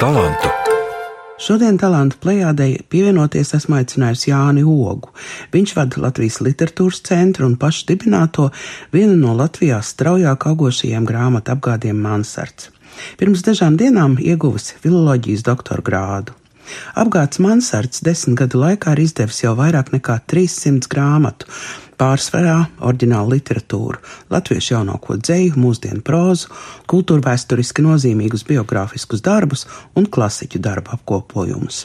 talantu. Šodien talantu plējādei pievienoties esmu aicinājusi Jāni Ogu. Viņš vada Latvijas literatūras centru un pašu dibināto vienu no Latvijās straujāk augošajiem grāmatu apgādiem Mansards. Pirms dažām dienām ieguvusi filoloģijas doktora grādu. Apgāds Mansards desmit gadu laikā ir izdevis jau vairāk nekā 300 grāmatu, pārsvarā oriģinālu literatūru, latviešu jaunāko dzēju, mūsdienu prózu, kultūra vēsturiski nozīmīgus biogrāfiskus darbus un klasiķu darbu apkopojumus.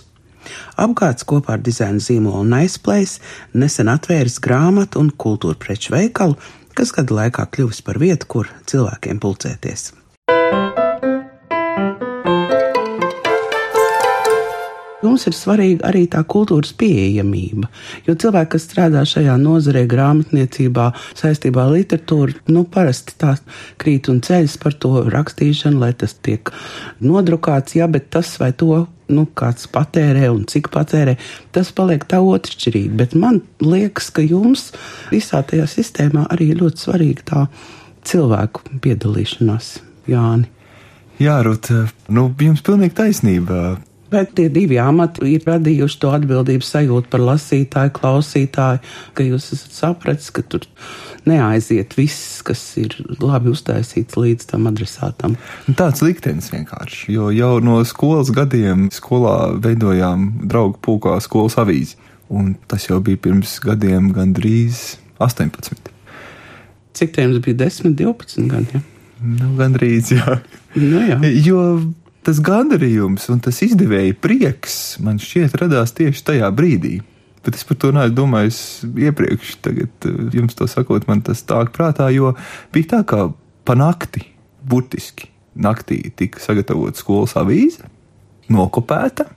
Apgāds kopā ar dizaina zīmolu Naisplēs nesen atvēris grāmatu un kultūra preču veikalu, kas gadu laikā kļuvis par vietu, kur cilvēkiem pulcēties. Mums ir svarīga arī tā kultūras pieejamība, jo cilvēki, kas strādā šajā nozarē, grāmatniecībā, saistībā ar literatūru, nu, parasti tā krīt un ceļas par to rakstīšanu, lai tas tiek nodrukāts, jā, bet tas vai to nu, kāds patērē un cik patērē, tas paliek tā otršķirīgi. Bet man liekas, ka jums visā tajā sistēmā arī ļoti svarīga tā cilvēku piedalīšanās, Jāni. Jā, Rūt, nu, jums pilnīgi taisnība. Bet tie divi amati ir radījuši to atbildības sajūtu par lasītāju, klausītāju, ka jūs esat sapratis, ka tur neaiziet viss, kas ir labi uztaisīts līdz tam adresātam. Tāds liktenis vienkārši, jo jau no skolas gadiem skolā veidojām draugu pulkā skolas avīzi, un tas jau bija pirms gadiem gandrīz 18. Cik tiem bija 10, 12 gadi? Ja? Nu, gandrīz, jā. Nu, jā. Jo tas gandarījums un tas izdevēja prieks man šķiet radās tieši tajā brīdī. Bet es par to neesmu domājis iepriekš. Tagad, eh, jums to sakot, man tas tā prātā, jo bija tā kā pa nakti, burtiski naktī tika sagatavota skolas avīze, nokopēta.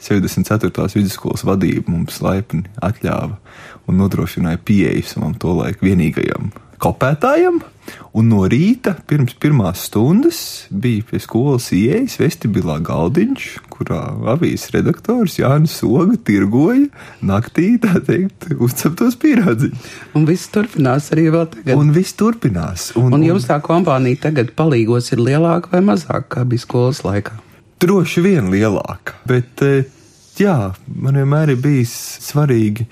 74. vidusskolas vadība mums laipni atļāva un nodrošināja pieeju savam to laiku vienīgajam kopētājam. Un no rīta, pirms pirmās stundas, bija pie skolas ieejas vestibilā galdiņš, kurā avīzes redaktors Jānis Soga tirgoja naktī, tā teikt, uzceptos pierādziņus. Un viss turpinās arī vēl tagad. Un viss turpinās. Un, un jums tā kompānija tagad palīgos ir lielāka vai mazāka, kā bija skolas laikā? Droši vien lielāka, bet eh, jā, man vienmēr ir bijis svarīgi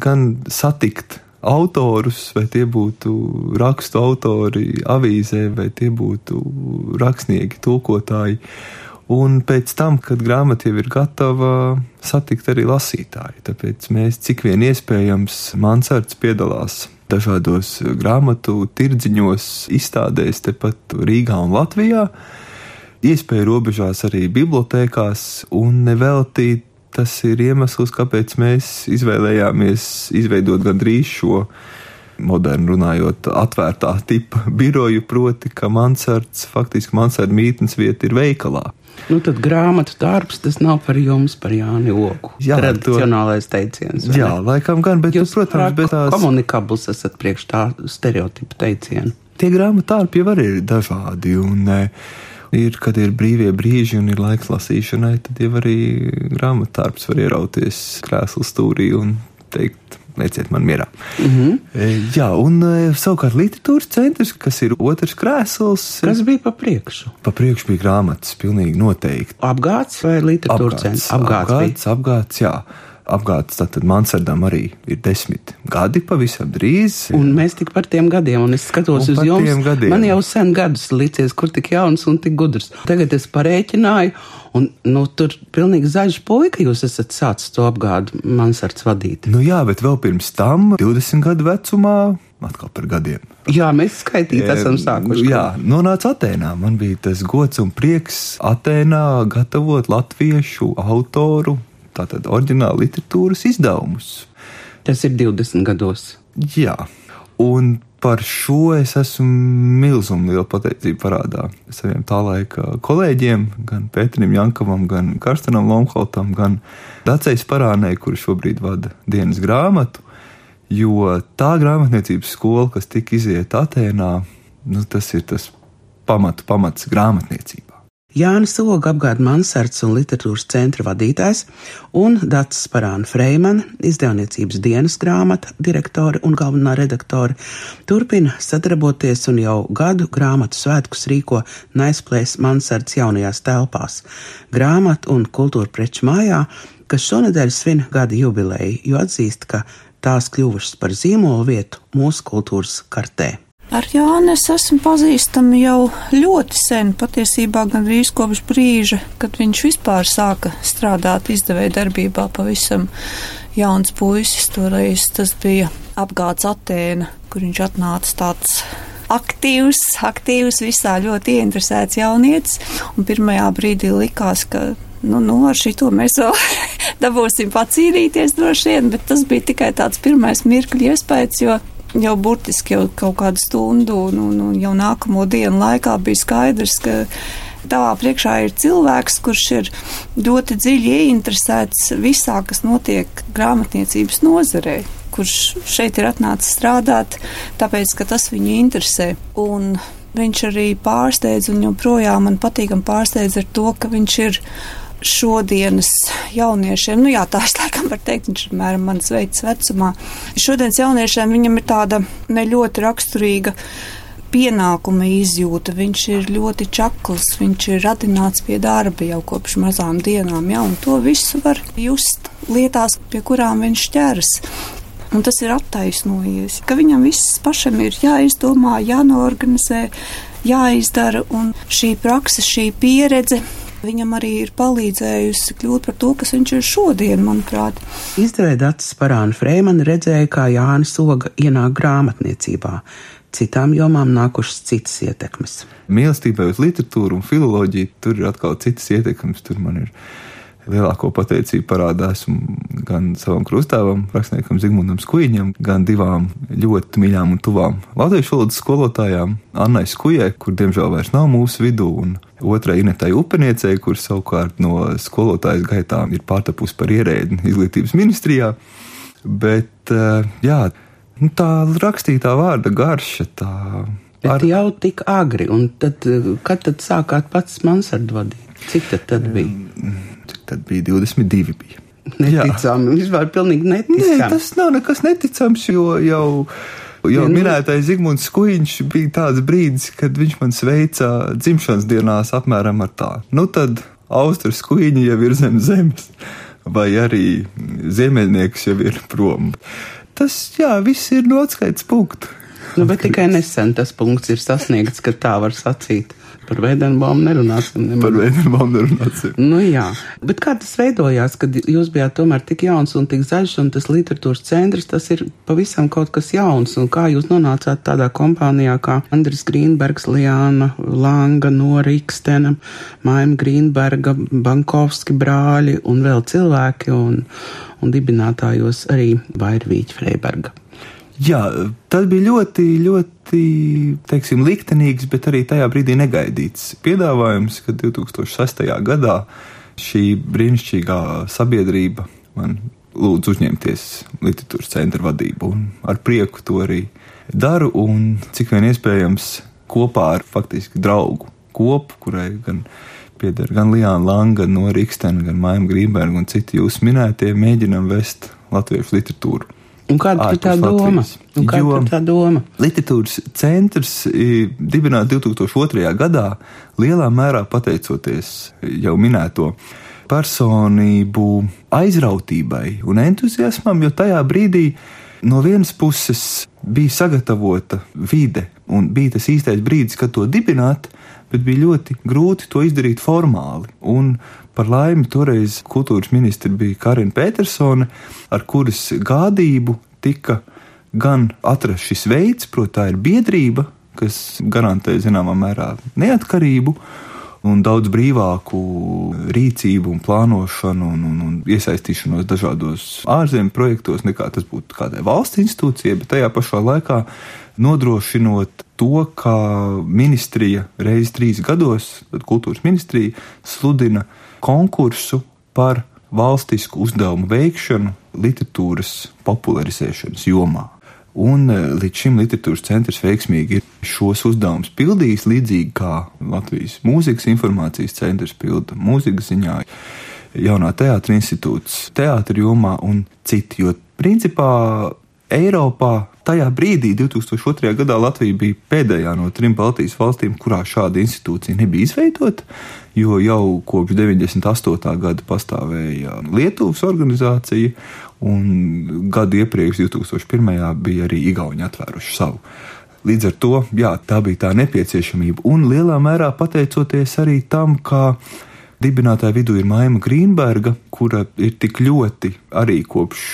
gan satikt autorus, vai tie būtu rakstu autori avīzē, vai tie būtu rakstnieki, tulkotāji. Un pēc tam, kad grāmata jau ir gatava, satikt arī lasītāji. Tāpēc mēs cik vien iespējams Mansards piedalās dažādos grāmatu tirdziņos, izstādēs tepat Rīgā un Latvijā. Iespēja robežās arī bibliotēkās un neveltīt tas ir iemesls, kāpēc mēs izvēlējāmies izveidot gandrīz šo modernu runājot, atvērtā tipa biroju, proti, ka mansards, faktiski mansarda mītnes vieta ir veikalā. Nu, tad grāmatu darbs tas nav par jums, par Jāni Ogu. Jā, tradicionālais to... teiciens. Jā, ne? laikam gan, bet jūs, protams, bez tās. Komunikabls esat priekš tā stereotipa teiciena. Tie grāmatu darbi jau arī ir dažādi, un uh, ir, kad ir brīvie brīži un ir laiks lasīšanai, tad jau arī grāmatārps var ierauties krēslu stūrī un teikt, lieciet man mierā. Mm -hmm. Jā, un e, savukārt literatūras centrs, kas ir otrs krēsls. Kas bija pa priekšu? Pa priekšu bija grāmatas, pilnīgi noteikti. Apgāds vai literatūras centrs? Apgāds, apgāds, apgāds, jā apgādes, tātad Mansardam arī ir desmit gadi pavisam drīz. Un mēs tik par tiem gadiem, un es skatos un uz jums, man jau sen gadus licies, kur tik jauns un tik gudrs. Tagad es parēķināju, un, nu, tur pilnīgi zaļš puika jūs esat sācis to apgādu Mansards vadīt. Nu jā, bet vēl pirms tam, 20 gadu vecumā, atkal par gadiem. Jā, mēs skaitīt esam sākuši. Jā, nonāca Atēnā. Man bija tas gods un prieks Atēnā gatavot latviešu autoru tātad oriģināla literatūras izdevumus. Tas ir 20 gados. Jā, un par šo es esmu milzumu lielu pateicību parādā saviem tā laika kolēģiem, gan Pēterim Jankavam, gan Karstenam Lomholtam, gan Dacējs Parānē, kurš šobrīd vada dienas grāmatu, jo tā grāmatniecības skola, kas tika iziet Atēnā, nu, tas ir tas pamatu pamats grāmatniecībā. Jānis Oga apgāda Mansards un literatūras centra vadītājs un Dats Parāna Freimana, izdevniecības dienas grāmata direktore un galvenā redaktore, turpina sadarboties un jau gadu grāmatu svētkus rīko Naisplēs Mansards jaunajās telpās, grāmatu un kultūra preču mājā, kas šonadēļ svin gada jubileju, jo atzīst, ka tās kļuvušas par zīmolu vietu mūsu kultūras kartē. Ar Jāni es esmu pazīstama jau ļoti sen, patiesībā gandrīz kopš brīža, kad viņš vispār sāka strādāt izdevēja darbībā pavisam jauns puisis. Toreiz tas bija apgāds Atēna, kur viņš atnāca tāds aktīvs, aktīvs, visā ļoti ieinteresēts jaunietis, un pirmajā brīdī likās, ka nu, nu, ar šito mēs vēl dabūsim pacīnīties droši vien, bet tas bija tikai tāds pirmais mirkļu iespējas, jo jau burtiski jau kaut kādu stundu un, un, un jau nākamo dienu laikā bija skaidrs, ka tavā priekšā ir cilvēks, kurš ir ļoti dziļi ieinteresēts visā, kas notiek grāmatniecības nozarē kurš šeit ir atnācis strādāt, tāpēc, ka tas viņu interesē. Un viņš arī pārsteidz, un joprojām man patīkam pārsteidz ar to, ka viņš ir šodienas jauniešiem, nu jā, tā es laikam var teikt, viņš ir mēram mans veids vecumā. Šodienas jauniešiem viņam ir tāda ne ļoti raksturīga pienākuma izjūta. Viņš ir ļoti čakls, viņš ir radināts pie darba jau kopš mazām dienām, jā, un to visu var just lietās, pie kurām viņš ķeras. Un tas ir attaisnojies, ka viņam viss pašam ir jāizdomā, jānoorganizē, jāizdara, un šī praksa, šī pieredze viņam arī ir palīdzējusi kļūt par to, kas viņš ir šodien, manuprāt. Izdevēja Dats Parāna Freimana redzēja, kā Jānis Oga ienāk grāmatniecībā. Citām jomām nākušas citas ietekmes. Mīlestībai uz literatūru un filoloģiju tur ir atkal citas ietekmes. Tur man ir lielāko pateicību parādās gan savam krustāvam, rakstniekam Zigmundam Skuiņam, gan divām ļoti mīļām un tuvām latviešu valodas skolotājām, Annai Skujai, kur diemžēl vairs nav mūsu vidū, un otrai Inetai Upeniecei, kur savukārt no skolotājas gaitām ir pārtapusi par ierēdni izglītības ministrijā. Bet, eh, jā, nu, tā rakstītā vārda garša, tā. Bet ar... jau tik agri, un tad, kad tad sākāt pats mansardu vadīt? Cik tad, tad bija? Tad bija 22. Bija. Neticami, vispār pilnīgi neticami. Nē, tas nav nekas neticams, jo jau. Jau nu, minētais Zigmunds Kuiņš bija tāds brīdis, kad viņš man sveica dzimšanas dienās apmēram ar tā. Nu tad Austrijas kuģi jau ir zem zemes, vai arī ziemeļnieks jau ir prom. Tas, jā, viss ir no atskaites punktu. Nu, bet tikai nesen tas punkts ir sasniegts, ka tā var sacīt. Par Veidenbaumu nerunāsim. Nemaz. Par Veidenbaumu nerunāsim. Nu jā, bet kā tas veidojās, kad jūs bijāt tomēr tik jauns un tik zaļš un tas literatūras centrs, tas ir pavisam kaut kas jauns. Un kā jūs nonācāt tādā kompānijā kā Andris Grīnbergs, Liāna Langa, Nora Ikstena, Maima Grīnberga, Bankovski brāļi un vēl cilvēki un, un dibinātājos arī Vairvīķa Freiberga. Jā, tas bija ļoti, ļoti teiksim, liktenīgs, bet arī tajā brīdī negaidīts piedāvājums, ka 2006. gadā šī brīnišķīgā sabiedrība man lūdz uzņemties literatūras centra vadību, ar prieku to arī daru, un cik vien iespējams kopā ar faktiski draugu kopu, kurai gan pieder gan Lijāna Langa, no Rikstena, gan Maima Grīnberga un citi jūs minētie, mēģinam vest latviešu literatūru Un kāda ir tā doma? Un kāda ir tā doma? Literatūras centrs dibināts 2002. gadā lielā mērā pateicoties jau minēto personību aizrautībai un entuziasmam, jo tajā brīdī no vienas puses bija sagatavota vide un bija tas īstais brīdis, kad to dibināt, bet bija ļoti grūti to izdarīt formāli. Un Par laimi toreiz kultūras ministri bija Karina Petersone, ar kuras gādību tika gan atrasts šis veids, proti, tā ir biedrība, kas garantē zināmā mērā neatkarību un daudz brīvāku rīcību un plānošanu un, un, un iesaistīšanos dažādos ārzemju projektos, nekā tas būtu kādai valsts institūcijai, bet tajā pašā laikā nodrošinot to, ka ministrija reiz trīs gados, tad kultūras ministrija sludina konkursu par valstisku uzdevumu veikšanu literatūras popularizēšanas jomā. Un e, līdz šim literatūras centrs veiksmīgi ir šos uzdevumus pildījis, līdzīgi kā Latvijas mūzikas informācijas centrs pilda mūzikas ziņā, jaunā teātris institūts, teātris jomā un citi. Jo principā Eiropā tajā brīdī, 2002. gadā, Latvija bija pēdējā no trim Baltijas valstīm, kurā šāda institūcija nebija izveidota, jo jau kopš 98. gada pastāvēja Lietuvas organizācija, un gadu iepriekš, 2001. bija arī Igauni atvēruši savu. Līdz ar to jā, tā bija tā nepieciešamība, un lielā mērā pateicoties arī tam, ka dibinātāja vidū ir Maima Grīnberga, kura ir tik ļoti arī kopš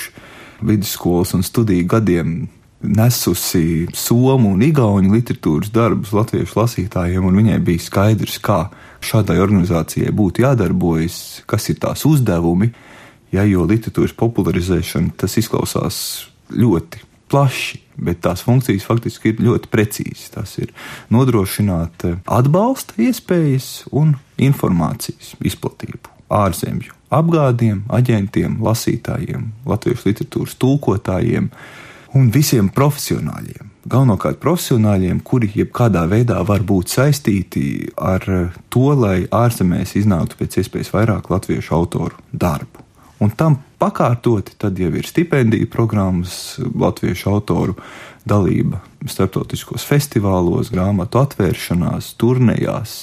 vidusskolas un studiju gadiem nesusi somu un igauņu literatūras darbus latviešu lasītājiem, un viņai bija skaidrs, kā šādai organizācijai būtu jādarbojas, kas ir tās uzdevumi, ja, jo literatūras popularizēšana tas izklausās ļoti plaši, bet tās funkcijas faktiski ir ļoti precīzas. Tas ir nodrošināt atbalsta iespējas un informācijas izplatību ārzemju apgādiem, aģentiem, lasītājiem, latviešu literatūras tulkotājiem un visiem profesionāļiem. Galvenokārt profesionāļiem, kuri jebkādā veidā var būt saistīti ar to, lai ārzemēs iznāktu pēc iespējas vairāk latviešu autoru darbu. Un tam pakārtoti tad jau ir stipendiju programmas, latviešu autoru dalība starptautiskos festivālos, grāmatu atvēršanās, turnejās,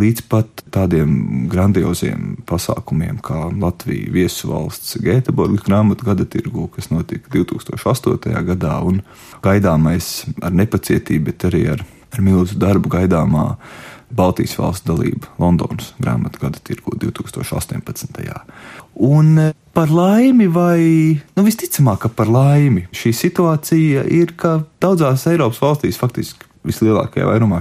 līdz pat tādiem grandioziem pasākumiem kā Latvijas viesu valsts Gēteborgas grāmatu gada tirgu, kas notika 2008. gadā, un gaidāmais ar nepacietību, bet arī ar, ar milzu darbu gaidāmā Baltijas valsts dalība Londonas grāmatu gada tirgu 2018. Un par laimi, vai nu, visticamāk, ka par laimi šī situācija ir, ka daudzās Eiropas valstīs, faktiski vislielākajā vairumā,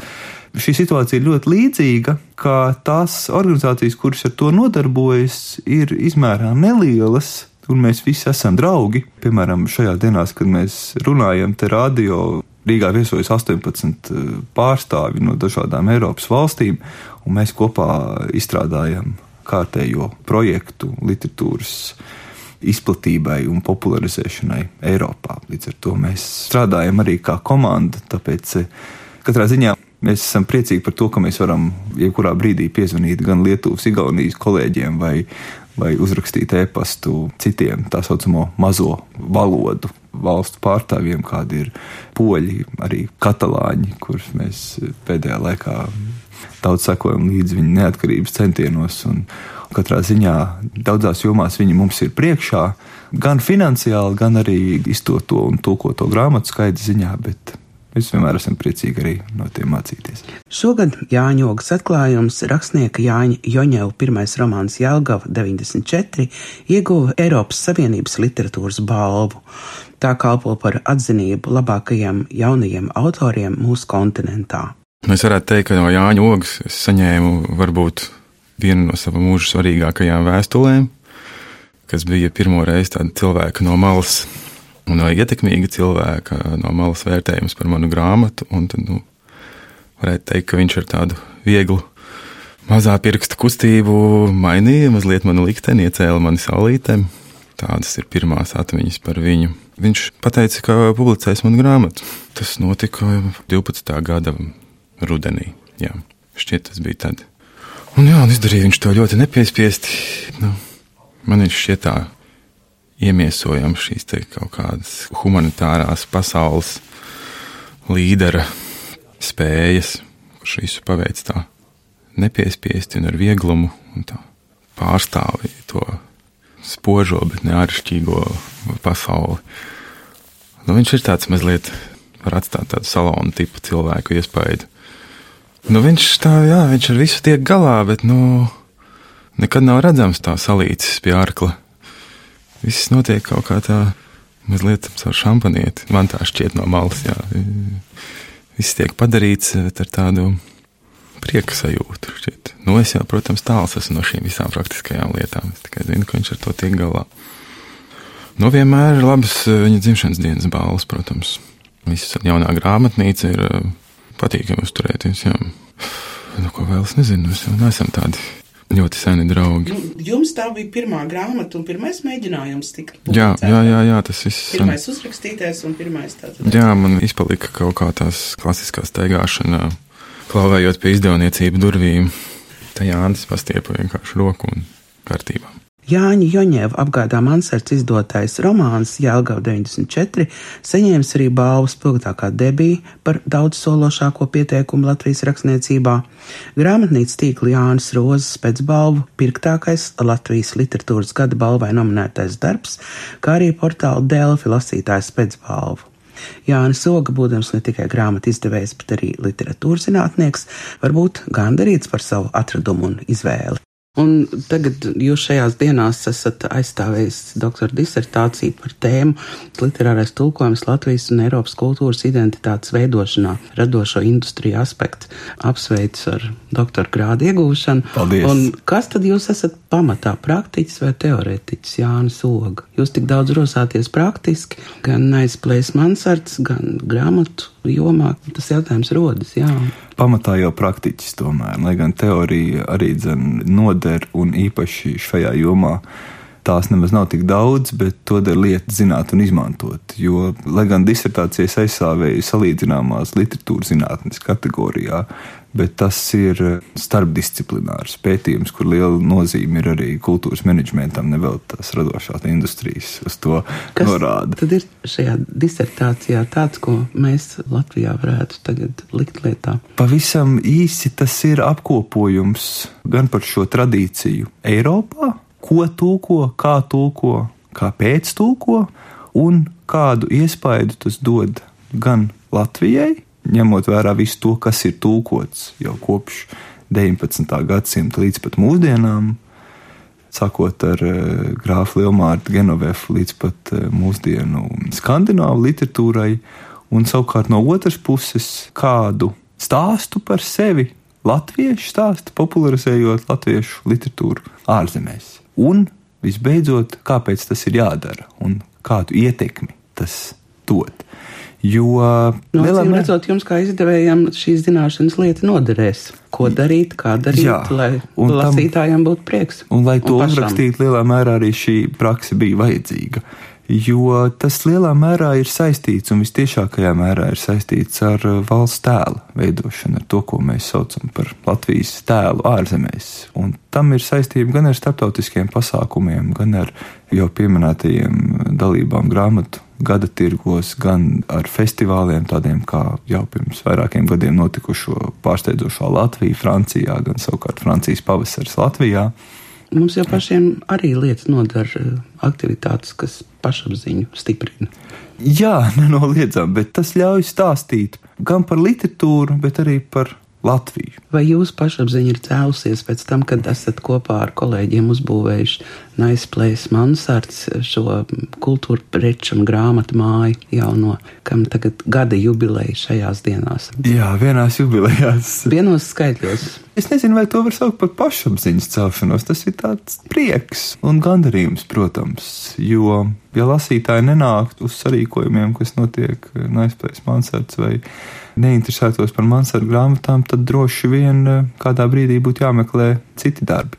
šī situācija ir ļoti līdzīga, ka tās organizācijas, kuras ar to nodarbojas, ir izmērā nelielas. Un mēs visi esam draugi. Piemēram, šajā dienās, kad mēs runājam, te radio Rīgā viesojas 18 eh, pārstāvi no dažādām Eiropas valstīm, un mēs kopā izstrādājam kārtējo projektu literatūras izplatībai un popularizēšanai Eiropā. Līdz ar to mēs strādājam arī kā komanda, tāpēc eh, katrā ziņā Mēs esam priecīgi par to, ka mēs varam jebkurā brīdī piezvanīt gan Lietuvas, Igaunijas kolēģiem vai, vai uzrakstīt e-pastu citiem tā saucamo mazo valodu valstu pārstāvjiem, kādi ir poļi, arī katalāņi, kurus mēs pēdējā laikā daudz sekojam līdz viņu neatkarības centienos. Un katrā ziņā daudzās jomās viņi mums ir priekšā, gan finansiāli, gan arī iztoto un tulkoto grāmatu skaita ziņā, bet Mēs vienmēr esam priecīgi arī no tiem mācīties. Šogad Jāņa Ogas atklājums rakstnieka Jāņa Joņeva pirmais romāns Jelgava 94 ieguva Eiropas Savienības literatūras balvu. Tā kalpo par atzinību labākajiem jaunajiem autoriem mūsu kontinentā. Mēs varētu teikt, ka no Jāņa Ogas es saņēmu varbūt vienu no sava mūža svarīgākajām vēstulēm, kas bija pirmo reizi tāda cilvēka no malas vai ietekmīga cilvēka no malas vērtējums par manu grāmatu. Tad, nu, varētu teikt, ka viņš ar tādu vieglu, mazā pirksta kustību mainīja mazliet manu likteni, iecēla mani saulītēm. Tādas ir pirmās atmiņas par viņu. Viņš teica, ka publicēs manu grāmatu. Tas notika 12. gada rudenī. Jā, šķiet, tas bija tad. Un jā, un izdarīja viņš to ļoti nepiespiesti. Nu, man viņš šķiet tā iemiesojam šīs te kaut kādas humanitārās pasaules līdera spējas, kurš visu paveic tā nepiespiesti un ar vieglumu un tā pārstāvīja to spožo, bet neāršķīgo pasauli. Nu, viņš ir tāds mazliet, var atstāt tādu salonu tipu cilvēku iespaidu. Nu, viņš tā, jā, viņš ar visu tiek galā, bet, nu, nekad nav redzams tā salīdzis pie arkla viss notiek kaut kā tā mazliet caur šampanieti. Man tā šķiet no malas, jā. Viss tiek padarīts ar tādu prieka sajūtu. Šķiet. Nu, es jau, protams, tāls esmu no šīm visām praktiskajām lietām. Es tikai zinu, ka viņš ar to tiek galā. Nu, vienmēr ir labas eh, viņa dzimšanas dienas balvas, protams. Viss jaunā grāmatnīca ir eh, patīkami uzturēties. Jā. Nu, ko vēl es nezinu, mēs jau neesam tādi ļoti seni draugi. Nu, jums tā bija pirmā grāmata un pirmais mēģinājums tikt Jā, jā, jā, jā, tas viss. Pirmais uzrakstītais un pirmais tātad. Jā, man izpalika kaut kā tās klasiskā staigāšana, klauvējot pie izdevniecību durvīm. Tā Jānis pastiepa vienkārši roku un kārtībā. Jāņa Joņēva apgādā Mansards izdotais romāns Jēlgava 94 saņēmis arī balvu spilgtākā debija par daudz sološāko pieteikumu Latvijas rakstniecībā, grāmatnīcas tīkla Jānis Rozes pēcbalvu pirktākais Latvijas literatūras gada balvai nominētais darbs, kā arī portāla Delfi lasītājs pēcbalvu. Jānis Oga, būdams ne tikai grāmatu izdevējs, bet arī literatūras zinātnieks, varbūt gandarīts par savu atradumu un izvēli. Un tagad jūs šajās dienās esat aizstāvējis doktora disertāciju par tēmu literārais tulkojums Latvijas un Eiropas kultūras identitātes veidošanā, radošo industriju aspektu. Apsveicu ar doktora grādu iegūšanu. Paldies! Un kas tad jūs esat pamatā, praktiķis vai teorētiķis Jānis Oga? Jūs tik daudz rosāties praktiski, gan aizplēs mansards, gan grāmatu jomā. Tas jautājums rodas, jā pamatā jau praktiķis tomēr, lai gan teorija arī noder un īpaši šajā jomā. Tās nemaz nav tik daudz, bet to der lieta zināt un izmantot. Jo, lai gan disertācijas aizsāvēju salīdzināmās literatūras zinātnes kategorijā, bet tas ir starpdisciplinārs pētījums, kur liela nozīme ir arī kultūras menedžmentam, nevēl tās radošās industrijas uz to Kas norāda. Tad ir šajā disertācijā tāds, ko mēs Latvijā varētu tagad likt lietā. Pavisam īsi tas ir apkopojums gan par šo tradīciju Eiropā, ko tulko, kā tulko, kāpēc tulko un kādu iespaidu tas dod gan Latvijai, ņemot vērā visu to, kas ir tulkots jau kopš 19. gadsimta līdz pat mūsdienām, sākot ar uh, grāfu Lielmārtu Genovefu līdz pat uh, mūsdienu skandināvu literatūrai, un savukārt no otras puses kādu stāstu par sevi, latviešu stāstu, popularizējot latviešu literatūru ārzemēs. Un visbeidzot, kāpēc tas ir jādara un kādu ietekmi tas dod. Jo no, lielā mērā redzot, jums kā izdevējam šīs zināšanas lieta noderēs. Ko darīt, kā darīt, Jā, lai lasītājiem tam, būtu prieks. Un lai to uzrakstītu, lielā mērā arī šī praksa bija vajadzīga. Jo tas lielā mērā ir saistīts un visciešākajā mērā ir saistīts ar uh, valsts tēla veidošanu, ar to, ko mēs saucam par Latvijas tēlu ārzemēs. Un tam ir saistība gan ar starptautiskiem pasākumiem, gan ar jau pieminētajiem dalībām grāmatu gada tirgos, gan ar festivāliem, tādiem kā jau pirms vairākiem gadiem notikušo pārsteidzošo Latviju, Francijā, gan savukārt Francijas pavasaris Latvijā. Mums jau pašiem arī lietas nodara eh, aktivitātes, kas pašapziņu stiprina. Jā, nenoliedzami, bet tas ļauj stāstīt gan par literatūru, bet arī par Latviju. Vai jūsu pašapziņa ir cēlusies pēc tam, kad esat kopā ar kolēģiem uzbūvējuši Naisplēs Mansards šo kultūra preču un grāmatu māju jauno, kam tagad gada jubileja šajās dienās? Jā, vienās jubilejās. Vienos skaitļos. Es nezinu, vai to var saukt par pašapziņas celšanos. Tas ir tāds prieks un gandarījums, protams, jo, ja lasītāji nenāktu uz sarīkojumiem, kas notiek Naisplēs Mansards vai neinteresētos par mansardu grāmatām, tad droši vien eh, kādā brīdī būtu jāmeklē citi darbi.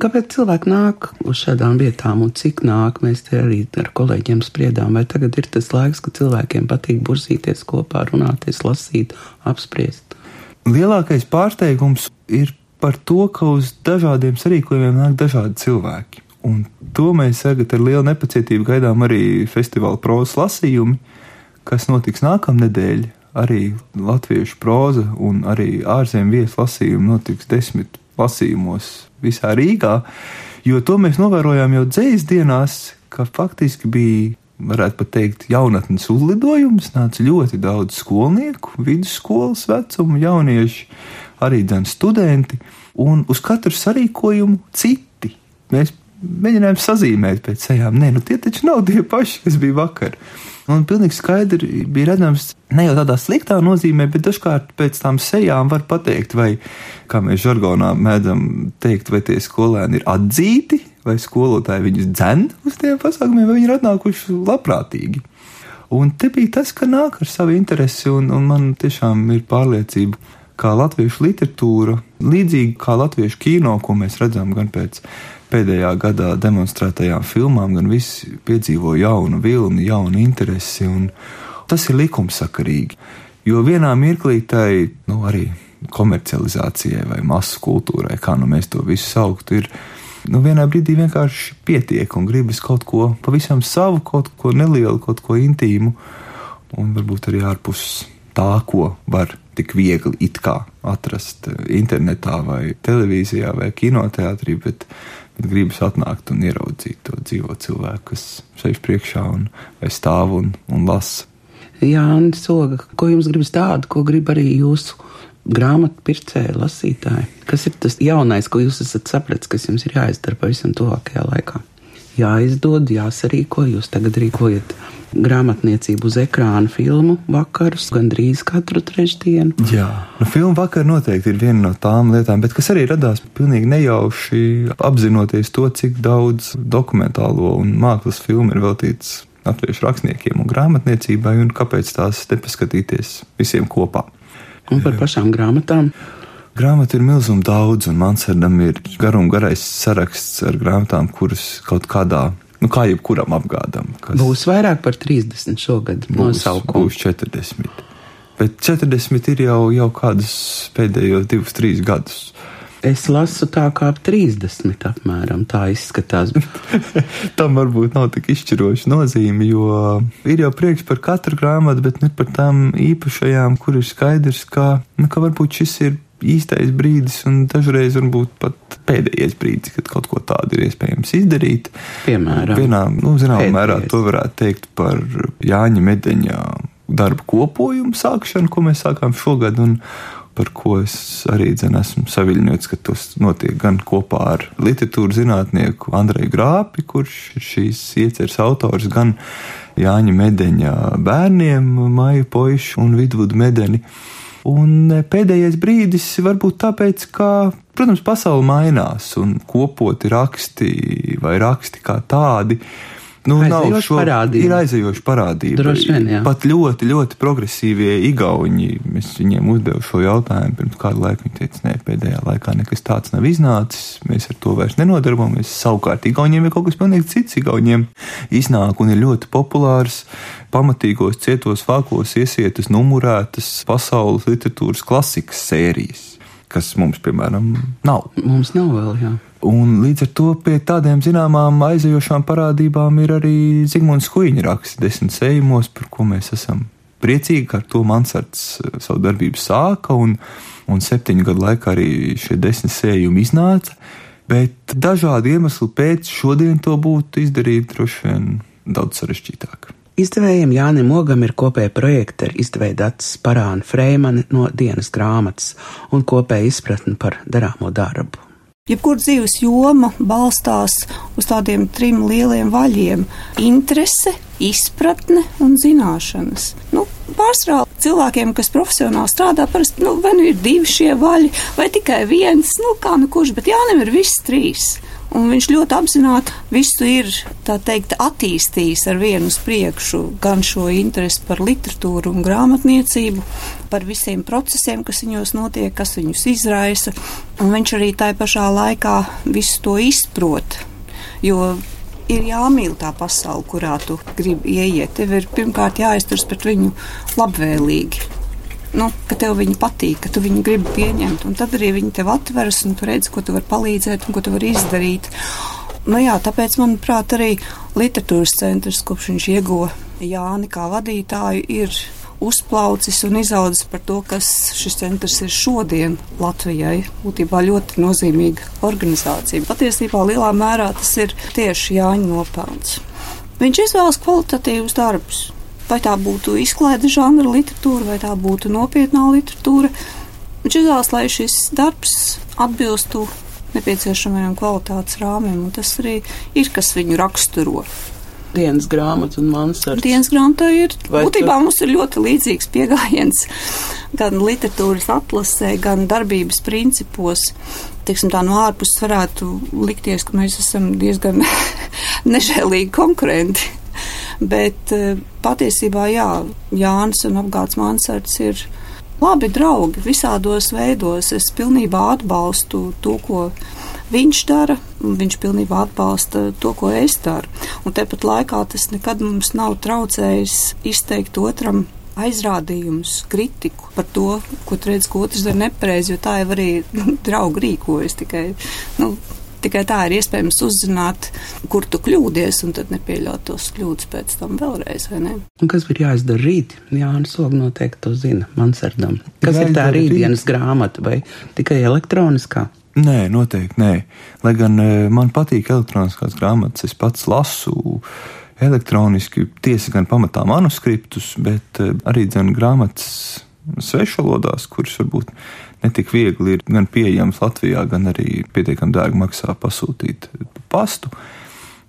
Kāpēc cilvēki nāk uz šādām vietām un cik nāk? Mēs te arī ar kolēģiem spriedām, vai tagad ir tas laiks, kad cilvēkiem patīk burzīties kopā, runāties, lasīt, apspriest. Lielākais pārsteigums ir par to, ka uz dažādiem sarīkojumiem nāk dažādi cilvēki. Un to mēs tagad ar lielu nepacietību gaidām arī festivāla prozas lasījumi, kas notiks nākamnedēļ arī latviešu proza un arī ārzemju viesu lasījumi notiks desmit lasījumos visā Rīgā, jo to mēs novērojām jau dzējas dienās, ka faktiski bija, varētu pat teikt, jaunatnes uzlidojums, nāca ļoti daudz skolnieku, vidusskolas vecumu jaunieši, arī dzēn studenti, un uz katru sarīkojumu citi. Mēs mēģinājām sazīmēt pēc sejām, nē, nu tie taču nav tie paši, kas bija vakar. Un pilnīgi skaidri bija redzams, ne jau tādā sliktā nozīmē, bet dažkārt pēc tām sejām var pateikt, vai, kā mēs žargonā mēdzam teikt, vai tie skolēni ir atzīti, vai skolotāji viņus dzen uz tiem pasākumiem, vai viņi ir atnākuši labprātīgi. Un te bija tas, ka nāk ar savu interesi, un, un man tiešām ir pārliecība, kā latviešu literatūra, līdzīgi kā latviešu kino, ko mēs redzam gan pēc pēdējā gadā demonstrētajām filmām, gan visi piedzīvo jaunu vilni, jaunu interesi, tas ir likumsakarīgi. Jo vienā mirklī tai, nu, arī komercializācijai vai masu kultūrai, kā nu mēs to visu sauktu, ir nu, vienā brīdī vienkārši pietiek un gribas kaut ko pavisam savu, kaut ko nelielu, kaut ko intīmu, un varbūt arī ārpus tā, ko var tik viegli atrast internetā vai televīzijā vai kinoteātrī, bet, bet gribas atnākt un ieraudzīt to dzīvo cilvēku, kas sēž priekšā un stāv un, un lasa. Jā, Soga, ko jums gribas tādu, ko grib arī jūsu grāmatu pircēji, lasītāji? Kas ir tas jaunais, ko jūs esat sapratis, kas jums ir jāizdara pavisam tuvākajā laikā? Jāizdod, jāsarīko, jūs tagad rīkojat grāmatniecību uz ekrāna filmu vakarus, gandrīz katru trešdienu. Jā, nu, filmu vakar noteikti ir viena no tām lietām, bet kas arī radās pilnīgi nejauši apzinoties to, cik daudz dokumentālo un mākslas filmu ir veltīts latviešu rakstniekiem un grāmatniecībai, un kāpēc tās nepaskatīties visiem kopā. Un par pašām grāmatām. Grāmatu ir milzīgi daudz, un Mansardam ir garums garais saraksts ar grāmatām, kuras kaut kādā, nu, kā jebkuram apgādam. Būs vairāk par 30 šogad nosaukums. Būs 40. Bet 40 ir jau, jau kādus pēdējos divus, trīs gadus. Es lasu tā kā ap 30 apmēram, tā izskatās. Tam varbūt nav tik izšķiroša nozīme, jo ir jau prieks par katru grāmatu, bet ne par tām īpašajām, kur ir skaidrs, ka, nu, ka varbūt šis ir īstais brīdis un dažreiz varbūt pat pēdējais brīdis, kad kaut ko tādu ir iespējams izdarīt. Piemēram, vienā, nu, zināmā mērā to varētu teikt par Jāņa Medeņa darbu kopojumu sākšanu, ko mēs sākām šogad. Un, par ko es arī dzen, esmu saviļņots, ka tas notiek gan kopā ar literatūras zinātnieku Andreju Grāpi, kurš ir šīs ieceres autors, gan Jāņa Medeņa bērniem, Maiju Poišu un Vidvudu Medeni. Un pēdējais brīdis varbūt tāpēc, ka, protams, pasaule mainās un kopoti raksti vai raksti kā tādi Nu, nav šo parādību. Ir aizējoša parādība. Droši vien, jā. Pat ļoti, ļoti progresīvie igauņi, mēs viņiem uzdevu šo jautājumu pirms kādu laiku. Viņi teica, nē, pēdējā laikā nekas tāds nav iznācis, mēs ar to vairs nenodarbojamies. Savukārt, igauņiem ir kaut kas pilnīgi cits. Igauņiem iznāk un ir ļoti populārs, pamatīgos, cietos vākos iesietas, numurētas pasaules literatūras klasikas sērijas, kas mums, piemēram, nav. Mums nav vēl, jā. Un līdz ar to pie tādiem zināmām aizejošām parādībām ir arī Zigmunds Huīņa raksts desmit sējumos, par ko mēs esam priecīgi, ka ar to Mansards eh, savu darbību sāka, un, un septiņu gadu laikā arī šie desmit sējumi iznāca. Bet dažādu iemeslu pēc šodien to būtu izdarīt droši vien daudz sarežģītāk. Izdevējiem Jānim Ogam ir kopēja projekta ar izdevēja Dats Parāna Freimani no dienas grāmatas un kopēja izpratni par darāmo darbu. Jebkur dzīves joma balstās uz tādiem trim lieliem vaļiem - interese, izpratne un zināšanas. Nu, pārsvarā cilvēkiem, kas profesionāli strādā, parasti nu, vai nu ir divi šie vaļi, vai tikai viens, nu kā nu kurš, bet Jānim ir viss trīs. Un viņš ļoti apzināti visu ir teikt, attīstījis ar vienu priekšu, gan šo interesi par literatūru un grāmatniecību, par visiem procesiem, kas viņos notiek, kas viņus izraisa. Un viņš arī tajā pašā laikā visu to izprot. Jo ir jāmīl tā pasaule, kurā tu gribi ieiet. Tev ir pirmkārt jāizturas pret viņu labvēlīgi nu, ka tev viņa patīk, ka tu viņu gribi pieņemt. Un tad arī viņi tev atveras un tu redzi, ko tu vari palīdzēt un ko tu vari izdarīt. Nu, jā, tāpēc, manuprāt, arī literatūras centrs, kopš viņš ieguva Jāni kā vadītāju, ir uzplaucis un izaudzis par to, kas šis centrs ir šodien Latvijai. Būtībā ļoti nozīmīga organizācija. Patiesībā lielā mērā tas ir tieši Jāņa nopelns. Viņš izvēlas kvalitatīvus darbus vai tā būtu izklaide žanra literatūra, vai tā būtu nopietnā literatūra. Izvēlas, lai šis darbs atbilstu nepieciešamajiem kvalitātes rāmiem, un tas arī ir, kas viņu raksturo. Dienas grāmata un mansards. Dienas grāmatā ir, Vai būtībā tu... mums ir ļoti līdzīgs pieejams gan literatūras atlasē, gan darbības principos. Teiksim, tā no ārpuses varētu likties, ka mēs esam diezgan nežēlīgi konkurenti. Bet eh, patiesībā, jā, Jānis un apgāds Mansards ir labi draugi visādos veidos. Es pilnībā atbalstu to, ko viņš dara, un viņš pilnībā atbalsta to, ko es daru. Un tepat laikā tas nekad mums nav traucējis izteikt otram aizrādījumus, kritiku par to, ko redz, ka otrs dara nepareizi, jo tā jau arī draugi rīkojas tikai. Nu, Tikai tā ir iespējams uzzināt, kur tu kļūdies, un tad nepieļaut tos kļūdas pēc tam vēlreiz. Un kas ir jāizdara rīt? Jā, Soga noteikti to zina, Mansardam. Kas jāizdara ir tā rītdienas rīt? grāmata vai tikai elektroniskā? Nē, noteikti nē. Lai gan e, man patīk elektroniskās grāmatas, es pats lasu elektroniski, tiesa gan pamatā manuskriptus, bet e, arī dzēnu grāmatas svešvalodās, kuras varbūt netik viegli ir gan pieejamas Latvijā, gan arī pietiekami dārgi maksā pasūtīt pastu.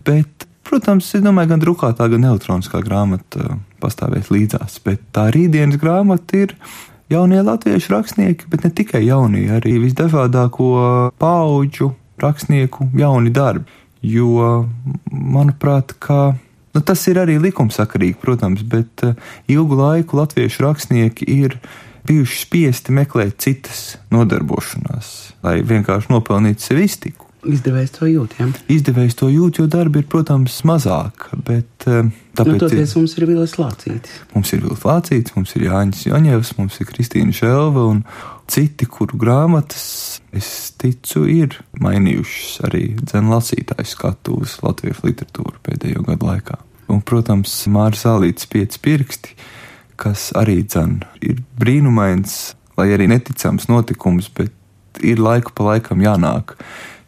Bet, protams, es domāju, gan drukātā, gan elektroniskā grāmata pastāvēs līdzās. Bet tā rītdienas grāmata ir jaunie latviešu rakstnieki, bet ne tikai jaunie, arī visdažādāko pauģu rakstnieku jauni darbi. Jo, manuprāt, ka Nu, tas ir arī likumsakarīgi, protams, bet uh, ilgu laiku latviešu rakstnieki ir bijuši spiesti meklēt citas nodarbošanās, lai vienkārši nopelnītu sev iztiku. Izdevējs to jūt, jā. Izdevējs to jūt, jo darbi ir, protams, mazāk, bet uh, tāpēc. Nu, toties mums ir Vilis Lācītis. Mums ir Vilis Lācītis, mums ir Jānis Joņevs, mums ir Kristīna Šelva un citi, kuru grāmatas, es ticu, ir mainījušas arī dzēnu lasītāju skatu uz latviešu literatūru pēdējo gadu laikā. Un, protams, Māris Alīts pieci pirksti, kas arī dzēn ir brīnumains, lai arī neticams notikums, bet ir laiku pa laikam jānāk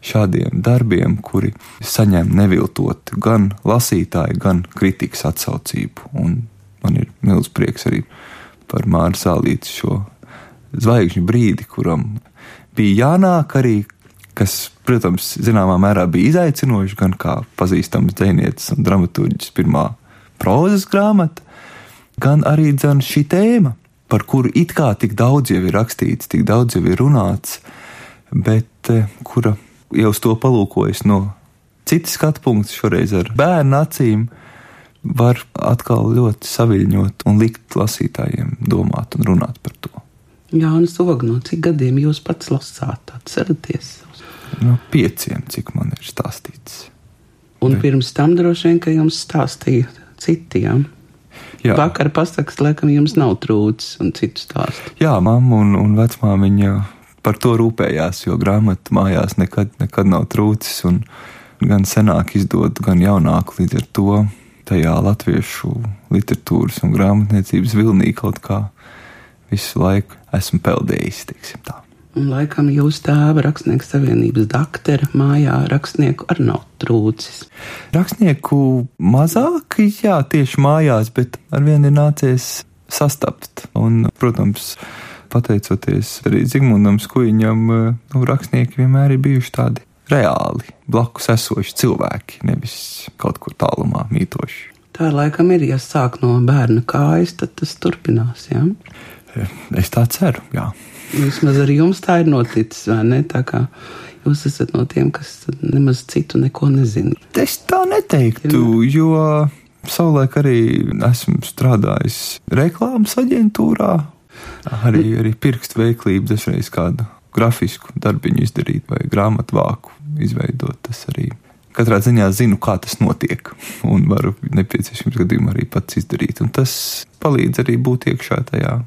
šādiem darbiem, kuri saņem neviltot gan lasītāju, gan kritikas atsaucību. Un man ir milzīgs prieks arī par Māru Sālīti šo zvaigžņu brīdi, kuram bija jānāk arī, kas, protams, zināmā mērā bija izaicinoši, gan kā pazīstams dzinietis un dramaturģis pirmā prozas grāmata, gan arī dzen šī tēma, par kuru it kā tik daudz jau ir rakstīts, tik daudz jau ir runāts, bet eh, kura ja uz to palūkojas no citas skatu punkta, šoreiz ar bērnu acīm, var atkal ļoti saviņot un likt lasītājiem domāt un runāt par to. Jā, un Zog, no cik gadiem jūs pats lasāt, atceraties? No pieciem, cik man ir stāstīts. Un Bet... pirms tam droši vien, ka jums stāstīja citiem. Jā. Vakar pasakas, laikam, jums nav trūcis un citu stāstu. Jā, mamma un, un vecmāmiņa par to rūpējās, jo grāmata mājās nekad, nekad nav trūcis, un gan senāk izdod, gan jaunāk līdz ar to tajā latviešu literatūras un grāmatniecības vilnī kaut kā visu laiku esmu peldējis, teiksim tā. Un laikam jūs tēva rakstnieku savienības daktera mājā rakstnieku arī nav trūcis. Rakstnieku mazāk, jā, tieši mājās, bet arvien ir nācies sastapt. Un, protams, pateicoties arī Zigmundam Skuiņam, nu, rakstnieki vienmēr ir bijuši tādi reāli, blakus esoši cilvēki, nevis kaut kur tālumā mītoši. Tā laikam ir, ja sāk no bērna kājas, tad tas turpinās? Eh, es tā ceru, jā. Vismaz arī jums tā ir noticis, vai ne? Tā kā jūs esat no tiem, kas nemaz citu neko nezina. Es tā neteiktu, jo savulaik arī esmu strādājis reklāmas aģentūrā, Arī, arī pirkstu veiklība dažreiz kādu grafisku darbiņu izdarīt vai grāmatu vāku izveidot. Tas arī katrā ziņā zinu, kā tas notiek, un varu nepieciešams gadījumā arī pats izdarīt. Un tas palīdz arī būt iekšā tajā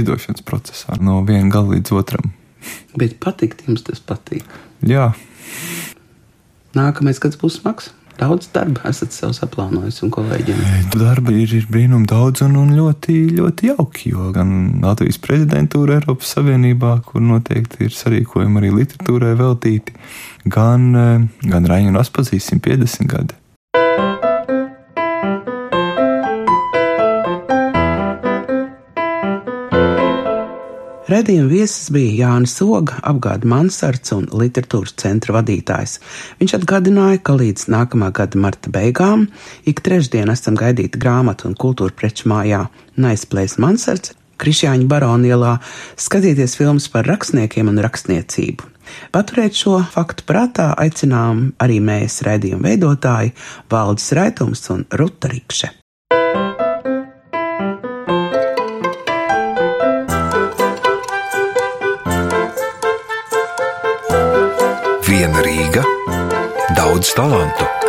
izdošanas procesā no viena gala līdz otram. Bet patikt jums tas patīk? Jā. Nākamais gads būs smags. Daudz darba esat sev saplānojis un kolēģiem. Darba ir, ir brīnum daudz un, un ļoti, ļoti jauki, jo gan Latvijas prezidentūra Eiropas Savienībā, kur noteikti ir sarīkojumi arī literatūrai veltīti, gan, eh, gan Raņu un Aspazīs 150 gadi. Redījuma viesis bija Jānis Oga, apgāda Mansards un literatūras centra vadītājs. Viņš atgādināja, ka līdz nākamā gada marta beigām ik trešdien esam gaidīti grāmatu un kultūra preču mājā Naisplēs Mansards, Krišjāņa baronielā, skatīties filmas par rakstniekiem un rakstniecību. Paturēt šo faktu prātā aicinām arī mēs, raidījuma veidotāji, Valdis Raitums un Ruta Rikše. daudz talantu.